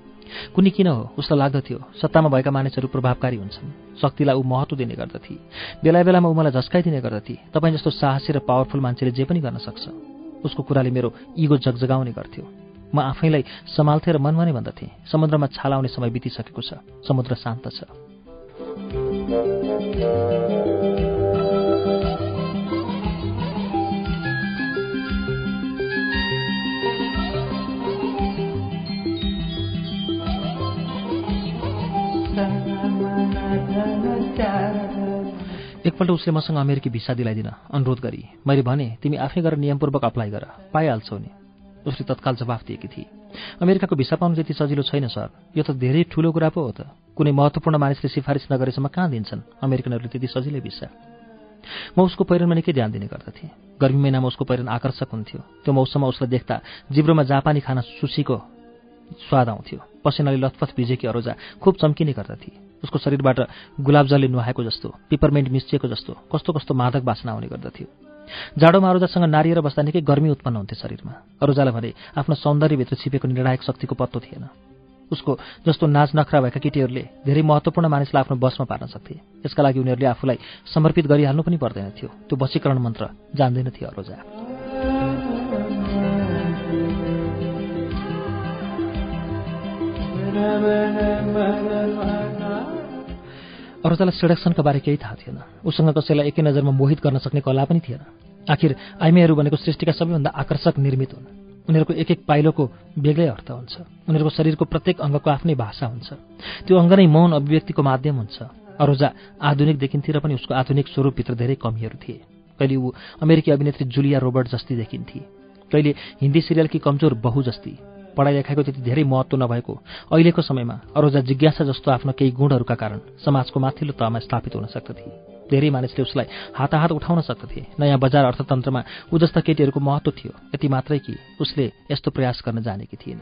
कुनै किन हो उसलाई लाग्दथ्यो सत्तामा भएका मानिसहरू प्रभावकारी हुन्छन्। शक्तिलाई ऊ महत्व दिने गर्दथे। बेला बेलामा ऊ मलाई झस्काइदिने गर्दथे। तपाईँ जस्तो साहसी र पावरफुल मान्छेले जे पनि गर्न सक्छ। उसको कुराले मेरो इगो जगजगाउने गर्थ्यो। म आफैलाई सम्हाल्थेँ र मनमा नै भन्दथेँ। समुद्रमा छालाउने समय बितिसकेको छ। समुद्र शान्त छ। एकपल्ट उसले मसँग अमेरिकी भिसा दिलाइदिन अनुरोध गरी। मैले भने तिमी आफै गरेर नियमपूर्वक अप्लाई गर। पाइहाल्छौ नि। उसले तत्काल जवाफ दिएकी थिए। अमेरिकाको भिसा पाउनु त्यति सजिलो छैन सर। यो त धेरै ठुलो कुरा पो हो त। कुनै महत्त्वपूर्ण मानिसले सिफारिस नगरेसम्म कहाँ दिन्छन् अमेरिकनहरूले त्यति सजिलै भिसा? म उसको पहिरनमा निकै ध्यान दिने गर्दथेँ। गर्मी महिनामा उसको पहिरन आकर्षक हुन्थ्यो। त्यो मौसममा उसलाई देख्दा जिब्रोमा जापानी खाना सुसीको स्वाद आउँथ्यो। पसिनाले लथपथ भिजेकी अरोजा खुब चम्किने गर्दथे। उसको शरीरबाट गुलाबजलले नुहाएको जस्तो पिपरमेन्ट मिसिएको जस्तो कस्तो कस्तो मादक बासना आउने गर्दथ्यो। जाडोमा अरोजासँग नारिएर बस्दा निकै गर्मी उत्पन्न हुन्थ्यो शरीरमा। अरोजालाई भने आफ्नो सौन्दर्यभित्र छिपेको निर्णायक शक्तिको पत्तो थिएन। उसको जस्तो नाच नखरा भएका केटीहरूले धेरै महत्त्वपूर्ण मानिसलाई आफ्नो बसमा पार्न सक्थे। यसका लागि उनीहरूले आफूलाई समर्पित गरिहाल्नु पनि पर्दैन थियो। त्यो वशीकरण मन्त्र जान्दैन थियो अरोजा। <laughs> अरोजालाई सेडक्सनका बारे केही थाहा थिएन। उसँग कसैलाई एकै नजरमा मोहित गर्न सक्ने कला पनि थिएन। आखिर आइमेहरू भनेको सृष्टिका सबैभन्दा आकर्षक निर्मित हुन्। उनीहरूको एक एक पाइलोको बेग्लै अर्थ हुन्छ। उनीहरूको शरीरको प्रत्येक अङ्गको आफ्नै भाषा हुन्छ। त्यो अङ्ग नै मौन अभिव्यक्तिको माध्यम हुन्छ। अरोजा आधुनिक देखिन्थे र पनि उसको आधुनिक स्वरूपभित्र धेरै कमीहरू थिए। कहिले ऊ अमेरिकी अभिनेत्री जुलिया रोबर्ट जस्ती देखिन्थे। कहिले हिन्दी सिरियलकी कमजोर बहु जस्ती। पढाइ लेखाइको त्यति धेरै महत्त्व नभएको अहिलेको समयमा अरोजा जिज्ञासा जस्तो आफ्नो केही गुणहरूका कारण समाजको माथिल्लो तहमा स्थापित हुन सक्दथे। धेरै मानिसले उसलाई हाताहात उठाउन सक्दथे। नयाँ बजार अर्थतन्त्रमा ऊ जस्ता केटीहरूको महत्त्व थियो यति मात्रै कि उसले यस्तो प्रयास गर्न जानेकी थिएन।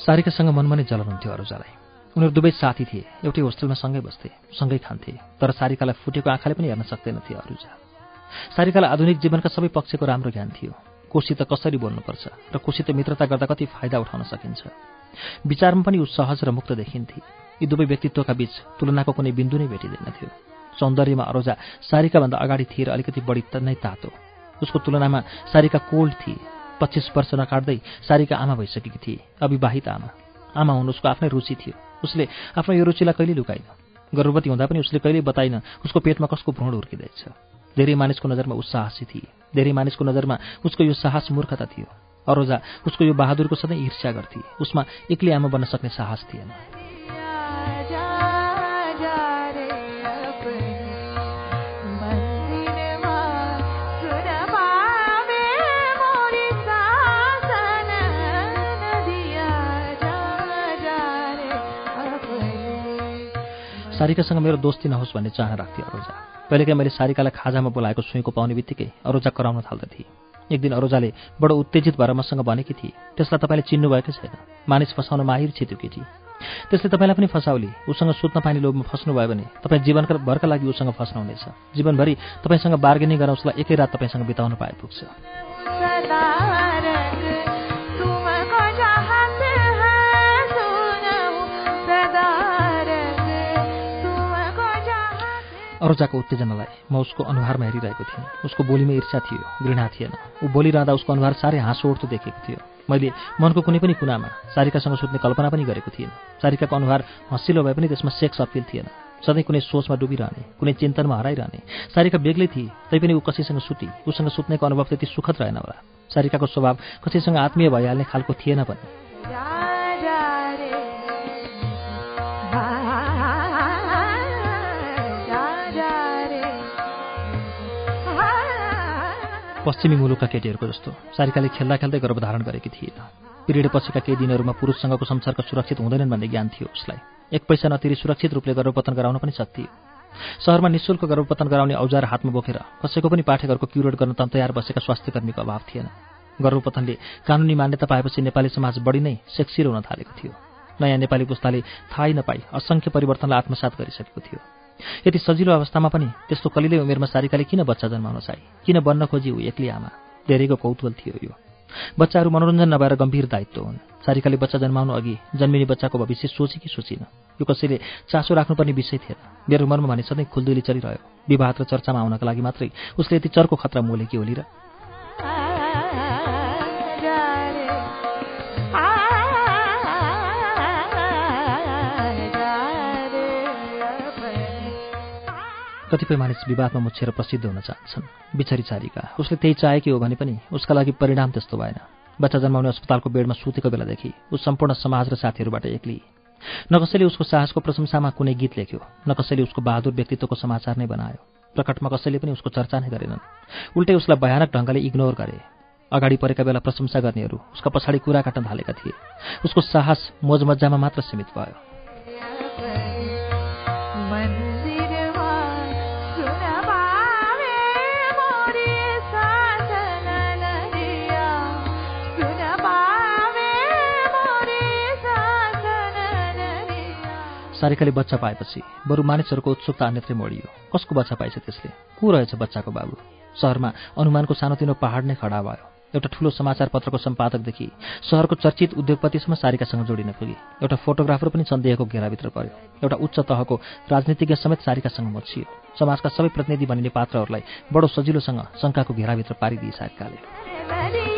सारिकासँग मनमा नै जलन हुन्थ्यो अरूजालाई। उनीहरू दुवै साथी थिए एउटै होस्टेलमा सँगै बस्थे सँगै खान्थे तर सारिकालाई फुटेको आँखाले पनि हेर्न सक्दैनथे अरूजा। सारिकालाई आधुनिक जीवनका सबै पक्षको राम्रो ज्ञान थियो। कोसित कसरी बोल्नुपर्छ र कोसित मित्रता गर्दा कति फाइदा उठाउन सकिन्छ। विचारमा पनि ऊ सहज र मुक्त देखिन्थे। यी दुवै व्यक्तित्वका बीच तुलनाको कुनै बिन्दु नै भेटिँदैनथ्यो। सौन्दर्यमा अरोजा सारिकाभन्दा अगाडि थिए र अलिकति बढी नै तातो। उसको तुलनामा सारिका कोल्ड थिए। पच्चिस वर्ष नकाट्दै सारीका आमा भइसकेकी थिए अविवाहित आमा। आमा हुनु उसको आफ्नै रुचि थियो। उसले आफ्नो यो रुचिलाई कहिले लुकाइन गर्भवती हुँदा पनि उसले कहिल्यै बताइन उसको पेटमा कसको भ्रूण हुर्किँदैछ धेरै मानिसको नजरमा ऊ साहसी थिए। धेरै मानिसको नजरमा उसको यो साहस मूर्खता थियो। अरोजा उसको यो बहादुरको सधैँ ईर्ष्या गर्थे। उसमा एक्लै आमा बन्न सक्ने साहस थिएन। सारिकासँग मेरो दोस्ती नहोस् भन्ने चाहना राख्थेँ अरोजा। कहिलेकाहीँ मैले सारिकालाई खाजामा बोलाएको सुईको पाउने बित्तिकै अरोजा कराउन थाल्दथे। एक दिन अरोजाले बडो उत्तेजित भएर मसँग भनेकी थिए त्यसलाई तपाईँले चिन्नुभएकै छैन। मानिस फसाउन माहिर छ त्यो केटी। त्यसले तपाईँलाई पनि फसाउली। उसँग सुत्न पानी लोभमा फस्नुभयो भने तपाईँ जीवनका भरका लागि उसँग फस्नुहुनेछ। जीवनभरि तपाईँसँग बार्गेनिङ गरेर उसलाई एकै रात तपाईँसँग बिताउन पाए पुग्छ। अरोजाको उत्तेजनालाई म उसको अनुहारमा हेरिरहेको थिएँ। उसको बोलीमा ईर्षा थियो घृणा थिएन। ऊ बोलिरहँदा उसको अनुहार साह्रै हाँसो उठ्दो देखेको थियो। मैले मनको कुनै पनि कुनामा सारिकासँग सुत्ने कल्पना पनि गरेको थिएन। सारिकाको अनुहार हँसिलो भए पनि त्यसमा सेक्स अपिल थिएन। सधैँ कुनै सोचमा डुबिरहने कुनै चिन्तनमा हराइरहने। सारिका बेग्लै थिए तैपनि ऊ कसैसँग सुटी उसँग सुत्नेको अनुभव त्यति सुखद रहेन होला। सारिकाको स्वभाव कसैसँग आत्मीय भइहाल्ने खालको थिएन पनि। पश्चिमी मुलुकका केटीहरूको जस्तो। सारिकाले खेल्दा खेल्दै गर्भधारण गरेकी थिएन पिरियड पछिका केही दिनहरूमा पुरुषसँगको संसर्ग सुरक्षित हुँदैनन् भन्ने ज्ञान थियो उसलाई। एक पैसा नतिरी सुरक्षित रूपले गर्भपतन गराउन पनि सक्थ्यो। सहरमा निशुल्क गर्भपतन गराउने औजार हातमा बोकेर कसैको पनि पाठेघरको क्युरेट गर्न तयार बसेका स्वास्थ्यकर्मीको अभाव थिएन। गर्भपतनले कानुनी मान्यता पाएपछि नेपाली समाज बढी नै सेक्सिलो हुन थालेको थियो। नयाँ नेपाली पुस्ताले थाहै नपाई असङ्ख्य परिवर्तनलाई आत्मसात गरिसकेको थियो। यति सजिलो अवस्थामा पनि त्यस्तो कलिलै उमेरमा सारिकाले किन बच्चा जन्माउन चाहे किन बन्न खोजी ऊ एक्लै आमा? धेरैको कौतूहल थियो यो। बच्चाहरू मनोरञ्जन नभएर गम्भीर दायित्व हुन्। सारिकाले बच्चा जन्माउनु अघि जन्मिने बच्चाको भविष्य सोचे कि सोचिन? यो कसैले चासो राख्नुपर्ने विषय थिएन। मेरो मनमा भने सधैँ खुल्दुली चलिरह्यो। विवाह र चर्चामा आउनका लागि मात्रै उसले यति चर्को खतरा मोले कि होली र कतिपय मानिस विवादमा मुछेर प्रसिद्ध हुन चाहन्छन्। बिछरी चारिका उसले त्यही चाहेकी हो भने पनि उसका लागि परिणाम त्यस्तो भएन। बच्चा जन्माउने अस्पतालको बेडमा सुतेको बेलादेखि ऊ सम्पूर्ण समाज र साथीहरूबाट एक्ली। न कसैले उसको साहसको प्रशंसामा कुनै गीत लेख्यो न कसैले उसको बहादुर व्यक्तित्वको समाचार नै बनायो। प्रकटमा कसैले पनि उसको चर्चा नै गरेनन्। उल्टै उसलाई भयानक ढङ्गले इग्नोर गरे। अगाडि परेका बेला प्रशंसा गर्नेहरू उसका पछाडि कुरा काट्न थालेका थिए। उसको साहस मोजमज्जामा मात्र सीमित भयो। सारिकाले बच्चा पाएपछि बरु मानिसहरूको उत्सुकता अन्यत्रै मोडियो। कसको बच्चा पाइछ त्यसले? को रहेछ बच्चाको बाबु? सहरमा अनुमानको सानोतिनो पहाड नै खडा भयो। एउटा ठुलो समाचार पत्रको सम्पादकदेखि सहरको चर्चित उद्योगपतिसम्म सारिकासँग जोडिन पुगे। एउटा फोटोग्राफर पनि सन्देहको घेराभित्र पर्यो। एउटा उच्च तहको राजनीतिज्ञ समेत सारिकासँग मचियो। समाजका सबै प्रतिनिधि बनिने पात्रहरूलाई बडो सजिलोसँग शङ्काको घेराभित्र पारिदिए सारिकाले।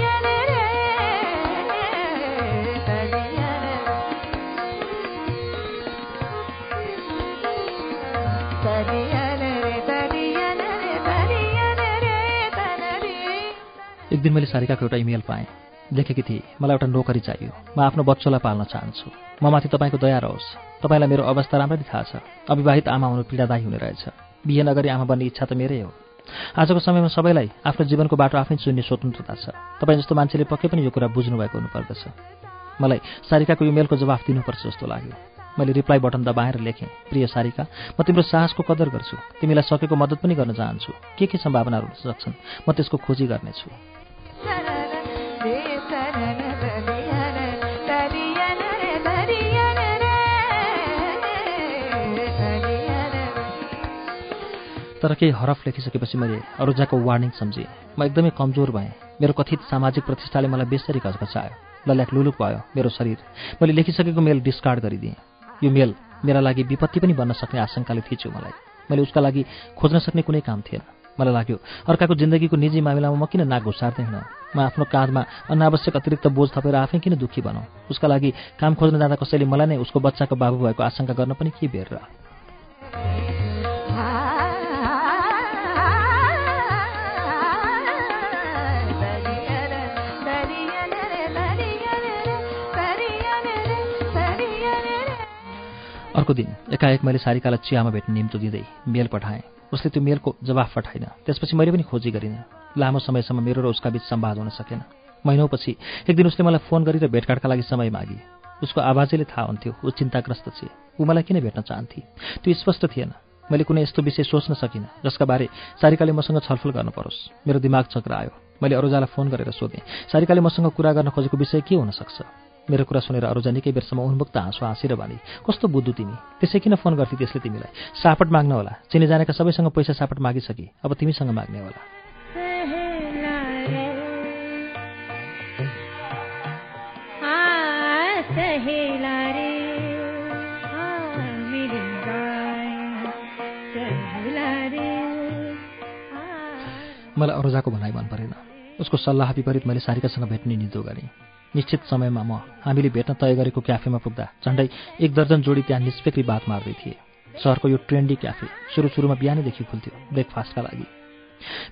एक दिन मैले सारिकाको एउटा इमेल पाएँ। लेखेकी थिएँ मलाई एउटा नोकरी चाहियो। म आफ्नो बच्चोलाई पाल्न चाहन्छु। म माथि तपाईँको दया रहोस्। तपाईँलाई मेरो अवस्था राम्ररी थाहा छ। अविवाहित आमा हुनु पीडादायी हुने रहेछ। बिहे नगरी आमा बन्ने इच्छा त मेरै हो। आजको समयमा सबैलाई आफ्नो जीवनको बाटो आफै चुन्ने स्वतन्त्रता छ। तपाईँ जस्तो मान्छेले पक्कै पनि यो कुरा बुझ्नुभएको हुनुपर्दछ। मलाई सारिकाको इमेलको जवाफ दिनुपर्छ जस्तो लाग्यो। मैले रिप्लाई बटन दबाएर लेखेँ प्रिय सारिका म तिम्रो साहसको कदर गर्छु। तिमीलाई सकेको मद्दत पनि गर्न चाहन्छु। के के सम्भावनाहरू सक्छन्? म त्यसको खोजी गर्नेछु। तर केही हरफ लेखिसकेपछि मैले अरुजाको वार्निङ सम्झेँ। म एकदमै कमजोर भएँ। मेरो कथित सामाजिक प्रतिष्ठाले मलाई बेसरी घचघचायो लल्याक लुलुक भयो मेरो शरीर। मैले लेखिसकेको मेल डिस्कार्ड गरिदिएँ। यो मेल मेरा लागि विपत्ति पनि बन्न सक्ने आशंकाले थिच्यो मलाई। मैले उसका लागि खोज्न सक्ने कुनै काम थिएन। मलाई लाग्यो अर्काको जिन्दगीको निजी मामिलामा म किन नाक घुसार्दै म आफ्नो काँधमा अनावश्यक अतिरिक्त बोझ थपेर आफै किन दुःखी बनाऊ उसका लागि काम खोज्न जाँदा कसैले मलाई नै उसको बच्चाको बाबु भएको आशंका गर्न पनि के बेर अर्को दिन एकाएक मैले सारिकालाई चियामा भेट्ने निम्तो दिँदै मेल पठाएँ। उसले त्यो मेलको जवाफ पठाइन। त्यसपछि मैले पनि खोजी गरिनँ। लामो समयसम्म मेरो र उसका बिच सम्वाद हुन सकेन। महिनौपछि एक दिन उसले मलाई फोन गरेर भेटघाटका लागि समय मागे। उसको आवाजैले थाहा हुन्थ्यो ऊ चिन्ताग्रस्त छे ऊ मलाई किन भेट्न चाहन्थे? त्यो स्पष्ट थिएन। मैले कुनै यस्तो विषय सोच्न सकिनँ जसका बारे सारिकाले मसँग छलफल गर्न परोस् मेरो दिमाग चक्र आयो मैले अरूजालाई फोन गरेर सोधेँ सारिकाले मसँग कुरा गर्न खोजेको विषय के हुन सक्छ मेरो कुरा सुनेर अरूजा निकै बेरसम्म उन्मुक्त हाँसो हाँसेर भने कस्तो बुद्धु तिमी? त्यसै किन फोन गर्थी त्यसले तिमीलाई? सापट माग्न होला। चिने जानेका सबैसँग पैसा सापट मागिसके। अब तिमीसँग माग्ने होला। मलाई अरोजाको भनाइ मन परेन। उसको सल्लाह विपरीत मैले सारिकासँग भेट्ने निदो गरेँ। निश्चित समयमा म हामीले भेट्न तय गरेको क्याफेमा पुग्दा झन्डै एक दर्जन जोडी त्यहाँ निष्पेक्री बात मार्दै थिए। सहरको यो ट्रेन्डी क्याफे सुरु सुरुमा बिहानैदेखि खुल्थ्यो ब्रेकफास्टका लागि।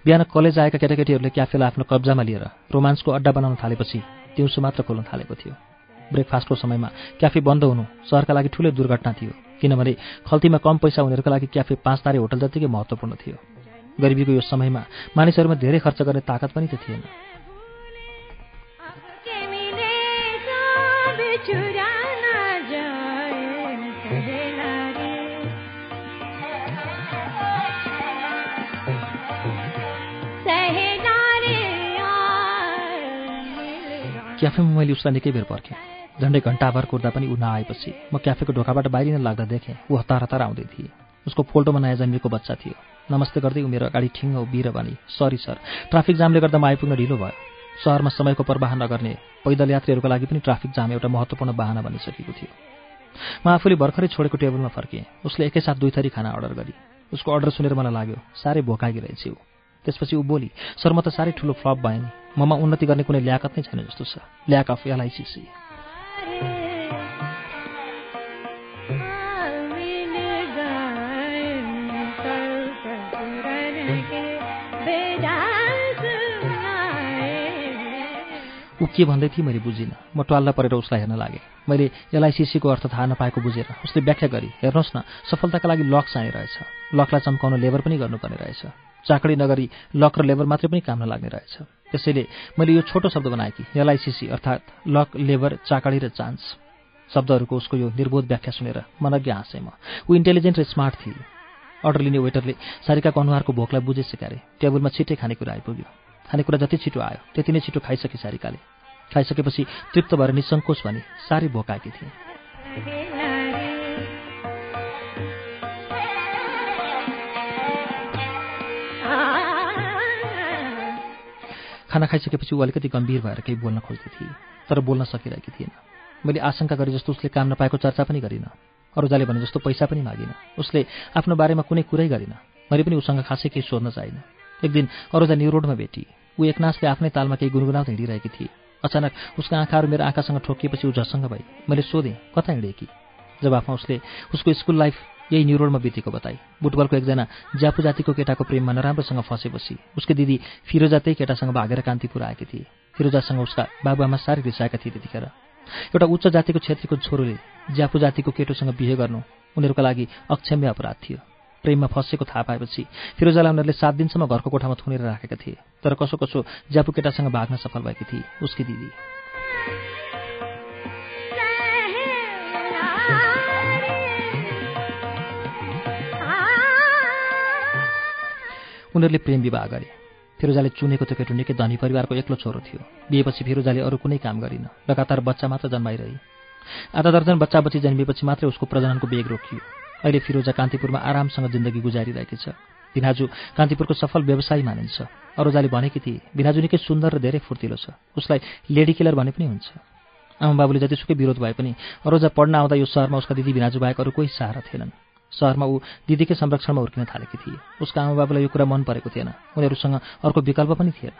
बिहान कलेज आएका केटाकेटीहरूले क्याफेलाई आफ्नो कब्जामा लिएर रोमान्सको अड्डा बनाउन थालेपछि दिउँसो मात्र खोल्न थालेको थियो। ब्रेकफास्टको समयमा क्याफे बन्द हुनु सहरका लागि ठुलो दुर्घटना थियो किनभने खल्तीमा कम पैसा हुनेहरूका लागि क्याफे पाँच तारे होटल जतिकै महत्त्वपूर्ण थियो। गरिबीको यो समयमा मानिसहरूमा धेरै खर्च गर्ने ताकत पनि त थिएन। क्याफेमा मैले उसलाई निकै बेर पर्खेँ। झन्डै घन्टाभर कुर्दा पनि ऊ नआएपछि म क्याफेको ढोकाबाट बाहिरिन लाग्दा देखेँ ऊ हतार हतार आउँदै थिए। उसको फोल्टोमा नयाँ जन्मिएको बच्चा थियो। नमस्ते गर्दै ऊ मेरो अगाडि ठिङ्ग उभिएर भने सरी सर ट्राफिक जामले गर्दा म आइपुग्न ढिलो भयो। सहरमा समयको प्रवाह नगर्ने पैदल यात्रीहरूको लागि पनि ट्राफिक जाम एउटा महत्त्वपूर्ण बाहना बनिसकेको थियो। म आफूले भर्खरै छोडेको टेबलमा फर्केँ। उसले एकैसाथ दुई थरी खाना अर्डर गरी उसको अर्डर सुनेर मलाई लाग्यो साह्रै भोकागी रहेछ ऊ त्यसपछि ऊ बोली सर म त साह्रै ठुलो फ्लप भएँ नि। ममा उन्नति गर्ने कुनै ल्याकत नै छैन जस्तो छ। Lack of LICC. ऊ के भन्दै थिएँ मैले बुझिनँ। म ट्वाल्ला परेर उसलाई हेर्न लागेँ। मैले एलआइसिसीको अर्थ थाहा नपाएको बुझेर उसले व्याख्या गरी हेर्नुहोस् न सफलताका लागि लक चाहिने रहेछ। लकलाई चम्काउन लेबर पनि गर्नुपर्ने रहेछ। चाकडी नगरी लक र लेबर मात्रै पनि काम नलाग्ने रहेछ। त्यसैले मैले यो छोटो शब्द बनाएँ कि एलआइसिसी अर्थात् लक लेबर चाकडी र चान्स शब्दहरूको उसको यो निर्बोध व्याख्या सुनेर मनज्ञ हाँसेँ म। ऊ इन्टेलिजेन्ट र स्मार्ट थिए। अर्डर लिने वेटरले सारिकाको अनुहारको भोकलाई बुझे सिकारे टेबलमा छिट्टै खानेकुरा आइपुग्यो। खानेकुरा जति छिटो आयो त्यति नै छिटो खाइसके सारिकाले। खाइसकेपछि तृप्त भएर निसङ्कोच भने साह्रै भोकाएकी थिए। खाना खाइसकेपछि ऊ अलिकति गम्भीर भएर केही बोल्न खोज्दै थिए तर बोल्न सकिरहेकी थिएन। मैले आशंका गरे जस्तो उसले काम नपाएको चर्चा पनि गरिनँ। अरूजाले भने जस्तो पैसा पनि मागिनँ। उसले आफ्नो बारेमा कुनै कुरै गरिनँ। मैले पनि उसँग खासै केही सोध्न चाहिनँ। एक दिन अरूजा न्यु रोडमा भेटी ऊ एकनासले आफ्नै तालमा केही गुनगुनाउँदै हिँडिरहेकी थिए। अचानक उसको आँखाहरू मेरो आँखासँग ठोकिएपछि ऊ झसँग भए। मैले सोधेँ कता हिँडेकी? जवाफमा उसले उसको स्कुल लाइफ यही न्युरोडमा बितेको बताए। बुटबलको एकजना ज्यापु जातिको केटाको प्रेममा नराम्रोसँग फँसेपछि उसकी दिदी फिरोजा त्यही केटासँग भागेर कान्तिपुर आएकी थिए। फिरोजासँग उसका बाबुआमा साह्रै रिसाएका थिए त्यतिखेर। एउटा उच्च जातिको छेत्रीको छोरोले ज्यापु जातिको केटोसँग बिहे गर्नु उनीहरूका लागि अक्षम्य अपराध थियो। प्रेममा फँसेको थाहा पाएपछि फिरोजालाई उनीहरूले सात दिनसम्म घरको कोठामा थुनेर राखेका थिए। तर कसो कसो ज्यापु केटासँग भाग्न सफल भएकी थिए उसकी दिदी। उनीहरूले प्रेम विवाह गरे। फिरोजाले चुनेको त्यो केटो निकै धनी परिवारको एक्लो छोरो थियो। बिहेपछि फिरोजाले अरू कुनै काम गरिन। लगातार बच्चा मात्र जन्माइरहे। आधा दर्जन बच्चा बच्ची जन्मिएपछि मात्रै उसको प्रजननको बेग रोकियो। अहिले फिरोजा कान्तिपुरमा आरामसँग जिन्दगी गुजारिरहेकी छ। भिनाजु कान्तिपुरको सफल व्यवसायी मानिन्छ। अरूजाले भनेकी थिए भिनाजु निकै सुन्दर र धेरै फुर्तिलो छ। उसलाई लेडी किलर भने पनि हुन्छ। आमा बाबुले जतिसुकै विरोध भए पनि अरोजा पढ्न आउँदा यो सहरमा उसका दिदी भिनाजु बाहेक अरू कोही सहारा थिएनन्। सहरमा ऊ दिदीकै संरक्षणमा हुर्किन थालेकी थिए। उसका आमा बाबुलाई यो कुरा मन परेको थिएन। उनीहरूसँग अर्को विकल्प पनि थिएन।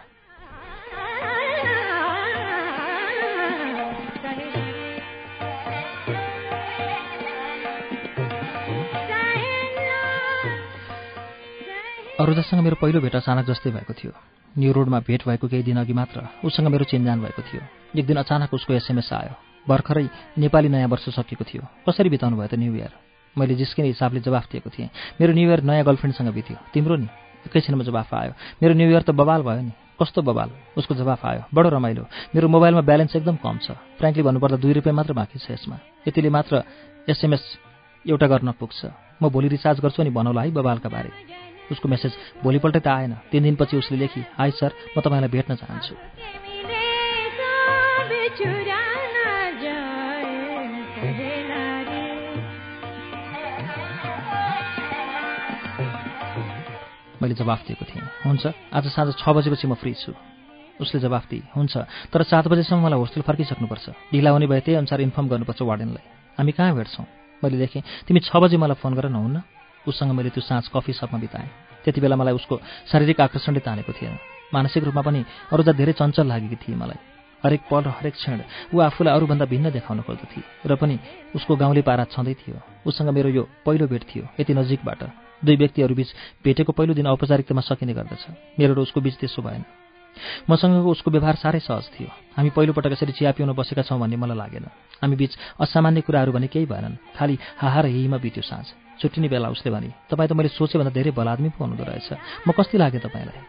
अरुदासँग मेरो पहिलो भेट अचानक जस्तै भएको थियो। न्यु रोडमा भेट भएको केही दिन अघि मात्र उसँग मेरो चिन्जान भएको थियो। एक दिन अचानक उसको एसएमएस आयो। भर्खरै नेपाली नयाँ वर्ष सकिएको थियो। कसरी बिताउनु भयो त न्यु इयर? मैले जिस्किने हिसाबले जवाफ दिएको थिएँ। मेरो न्यु इयर नयाँ गर्लफ्रेन्डसँग बित्यो। तिम्रो नि? एकैछिनमा जवाफ आयो। मेरो न्यु इयर त बबाल भयो नि। कस्तो बबाल उसको जवाफ आयो। बडो रमाइलो। मेरो मोबाइलमा ब्यालेन्स एकदम कम छ। फ्रेङ्कली भन्नुपर्दा दुई रुपियाँ मात्र बाँकी छ यसमा। यतिले मात्र एसएमएस एउटा गर्न पुग्छ। म भोलि रिचार्ज गर्छु अनि भनौँला है बबालका बारे। उसको मेसेज भोलिपल्टै त आएन। तिन दिनपछि उसले लेखी हाई सर म तपाईँलाई भेट्न चाहन्छु। मैले जवाफ दिएको थिएँ हुन्छ आज साँझ छ बजेपछि म फ्री छु। उसले जवाफ दिए हुन्छ तर सात बजेसम्म मलाई होस्टेल फर्किसक्नुपर्छ। ढिला हुने भए त्यही अनुसार इन्फर्म गर्नुपर्छ वार्डेनलाई। हामी कहाँ भेट्छौँ? मैले देखेँ तिमी छ बजी मलाई फोन गरेर नहुन्न उसँग मैले त्यो साँझ कफी सपमा बिताएँ। त्यति बेला मलाई उसको शारीरिक आकर्षणले तानेको थिएन। मानसिक रूपमा पनि अरूजा धेरै चञ्चल लागेकी थिए मलाई। हरेक पल र हरेक क्षण ऊ आफूलाई अरूभन्दा भिन्न देखाउन खोज्दथे र पनि उसको गाउँले पारा छँदै थियो। उसँग मेरो यो पहिलो भेट थियो यति नजिकबाट। दुई व्यक्तिहरूबीच भेटेको पहिलो दिन औपचारिकतामा सकिने गर्दछ। मेरो र उसको बीच त्यसो भएन। मसँगको उसको व्यवहार साह्रै सहज थियो। हामी पहिलोपटक यसरी चिया पिउन बसेका छौँ भन्ने मलाई लागेन। हामी बीच असामान्य कुराहरू भने केही भएनन्। खालि हाहा र हिमा बित्यो साँझ। छुट्टिने बेला उसले भने तपाईँ त मैले सोचेभन्दा धेरै भल आदमी पो हुनुहुँदो रहेछ। म कस्ती लागेँ तपाईँलाई?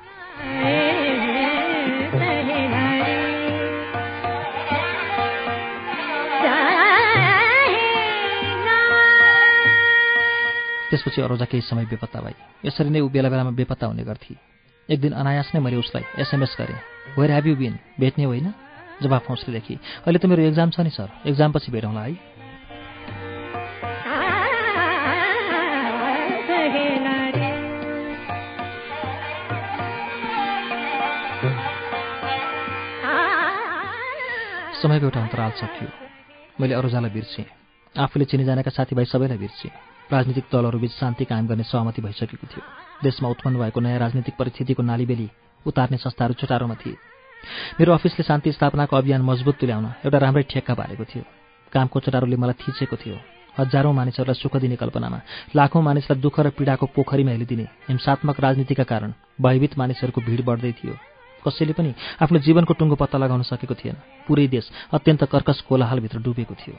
त्यसपछि अरोजा केही समय बेपत्ता भई। यसरी नै ऊ बेला बेलामा बेपत्ता हुने गर्थे। एक दिन अनायास नै मैले उसलाई एसएमएस गरेँ। वेयर हेभ यु बिन भेट्ने होइन? जवाफ उसले लेखेँ अहिले त मेरो एक्जाम छ नि सर। एक्जामपछि भेटौँला है। समयको एउटा अन्तराल सकियो मैले अरूजालाई बिर्सेँ। आफूले चिनिजानेका साथीभाइ सबैलाई बिर्सेँ। राजनीतिक दलहरूबीच शान्ति कायम गर्ने सहमति भइसकेको थियो। देशमा उत्पन्न भएको नयाँ राजनीतिक परिस्थितिको नालीबेली उतार्ने संस्थाहरू चुटारोमा थिए। मेरो अफिसले शान्ति स्थापनाको अभियान मजबुत तुल्याउन एउटा राम्रै ठेक्का पारेको थियो। कामको चटारोले मलाई थिचेको थियो। हजारौँ मानिसहरूलाई सुख दिने कल्पनामा लाखौँ मानिसलाई दुःख र पीडाको पोखरीमा हेलिदिने हिंसात्मक राजनीतिका कारण भयभीत मानिसहरूको भिड बढ्दै थियो। कसैले पनि आफ्नो जीवनको टुङ्गो पत्ता लगाउन सकेको थिएन। पुरै देश अत्यन्त कर्कश कोलाहालभित्र डुबेको थियो।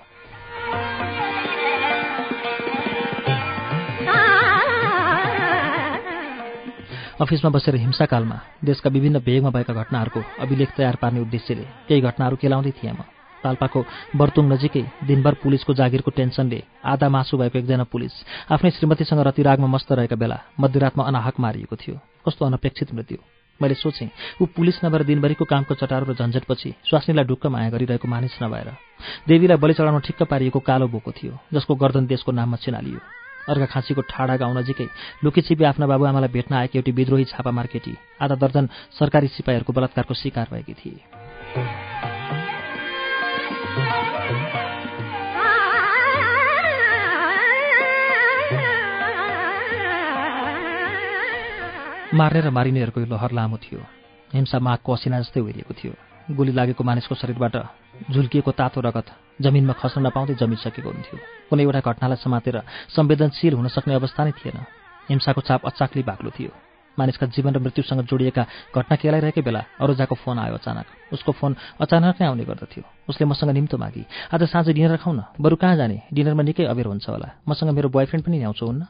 अफिसमा बसेर हिंसाकालमा देशका विभिन्न भेगमा भएका घटनाहरूको अभिलेख तयार पार्ने उद्देश्यले केही घटनाहरू केलाउँदै थिएँ म। पाल्पाको बर्तुङ नजिकै दिनभर पुलिसको जागिरको टेन्सनले आधा मासु भएको एकजना पुलिस आफ्नै श्रीमतीसँग रतिरागमा मस्त रहेका बेला मध्यरातमा अनाहक मारिएको थियो। कस्तो अनपेक्षित मृत्यु। मैले सोचेँ ऊ पुलिस नभएर दिनभरिको कामको चटारो र झन्झटपछि स्वास्नीलाई ढुक्क माया गरिरहेको मानिस नभएर देवीलाई बलि चढाउन ठिक्क पारिएको कालो बोको थियो जसको गर्दन देशको नाममा चिनालियो अर्घाखाँसीको ठाडा गाउँ नजिकै लुकीछिपी आफ्ना बाबुआमालाई भेट्न आएकी एउटी विद्रोही छापा केटी आधा दर्जन सरकारी सिपाहीहरूको बलात्कारको शिकार भएकी थिए। मार्ने र मारिनेहरूको यो लहर लामो थियो। हिंसा माघको असिना जस्तै उहिलेको थियो। गोली लागेको मानिसको शरीरबाट झुल्किएको तातो रगत जमिनमा खस्न नपाउँदै जमिसकेको हुन्थ्यो। कुनै एउटा घटनालाई समातेर संवेदनशील हुन सक्ने अवस्था नै थिएन। हिंसाको चाप अचाक्ली बाक्लो थियो। मानिसका जीवन र मृत्युसँग जोडिएका घटना केलाइरहेकै बेला अरूजाको फोन आयो अचानक। उसको फोन अचानक नै आउने गर्दथ्यो। उसले मसँग निम्तो मागी आज साँझ डिनर खाउँ न। बरु कहाँ जाने? डिनरमा निकै अबेर हुन्छ होला। मसँग मेरो बोयफ्रेन्ड पनि ल्याउँछु हुन्न?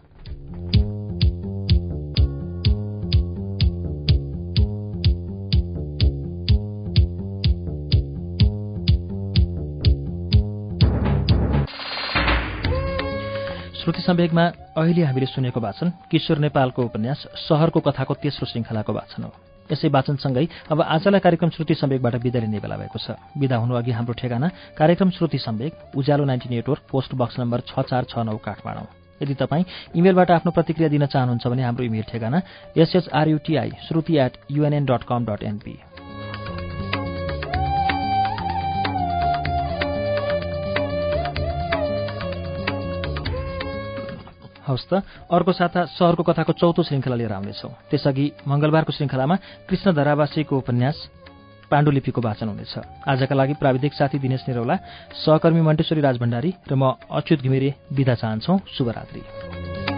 श्रुति सम्वेकमा अहिले हामीले सुनेको वाचन किशोर नेपालको उपन्यास सहरको कथाको तेस्रो श्रृङ्खलाको वाचन हो। यसै वाचनसँगै अब आजलाई कार्यक्रम श्रुति सम्वेकबाट विदा लिने बेला भएको छ। विदा हुनु अघि हाम्रो ठेगाना कार्यक्रम Shruti Sambeg Ujyaalo ninety network post box number छ चार छ नौ काठमाडौँ। यदि तपाईँ इमेलबाट आफ्नो प्रतिक्रिया दिन चाहनुहुन्छ भने हाम्रो इमेल ठेगाना SHRUTI Shruti at UNN dot com dot NP हवस् त अर्को साता सहरको कथाको चौथो श्रृङ्खला लिएर आउनेछौँ। त्यसअघि मङ्गलबारको श्रृङ्खलामा कृष्ण धरावासीको उपन्यास पाण्डुलिपिको वाचन हुनेछ। आजका लागि प्राविधिक साथी दिनेश निरौला सहकर्मी मण्टेश्वरी राजभण्डारी र म अच्युत घिमिरे विदा चाहन्छौ। शुभरात्री।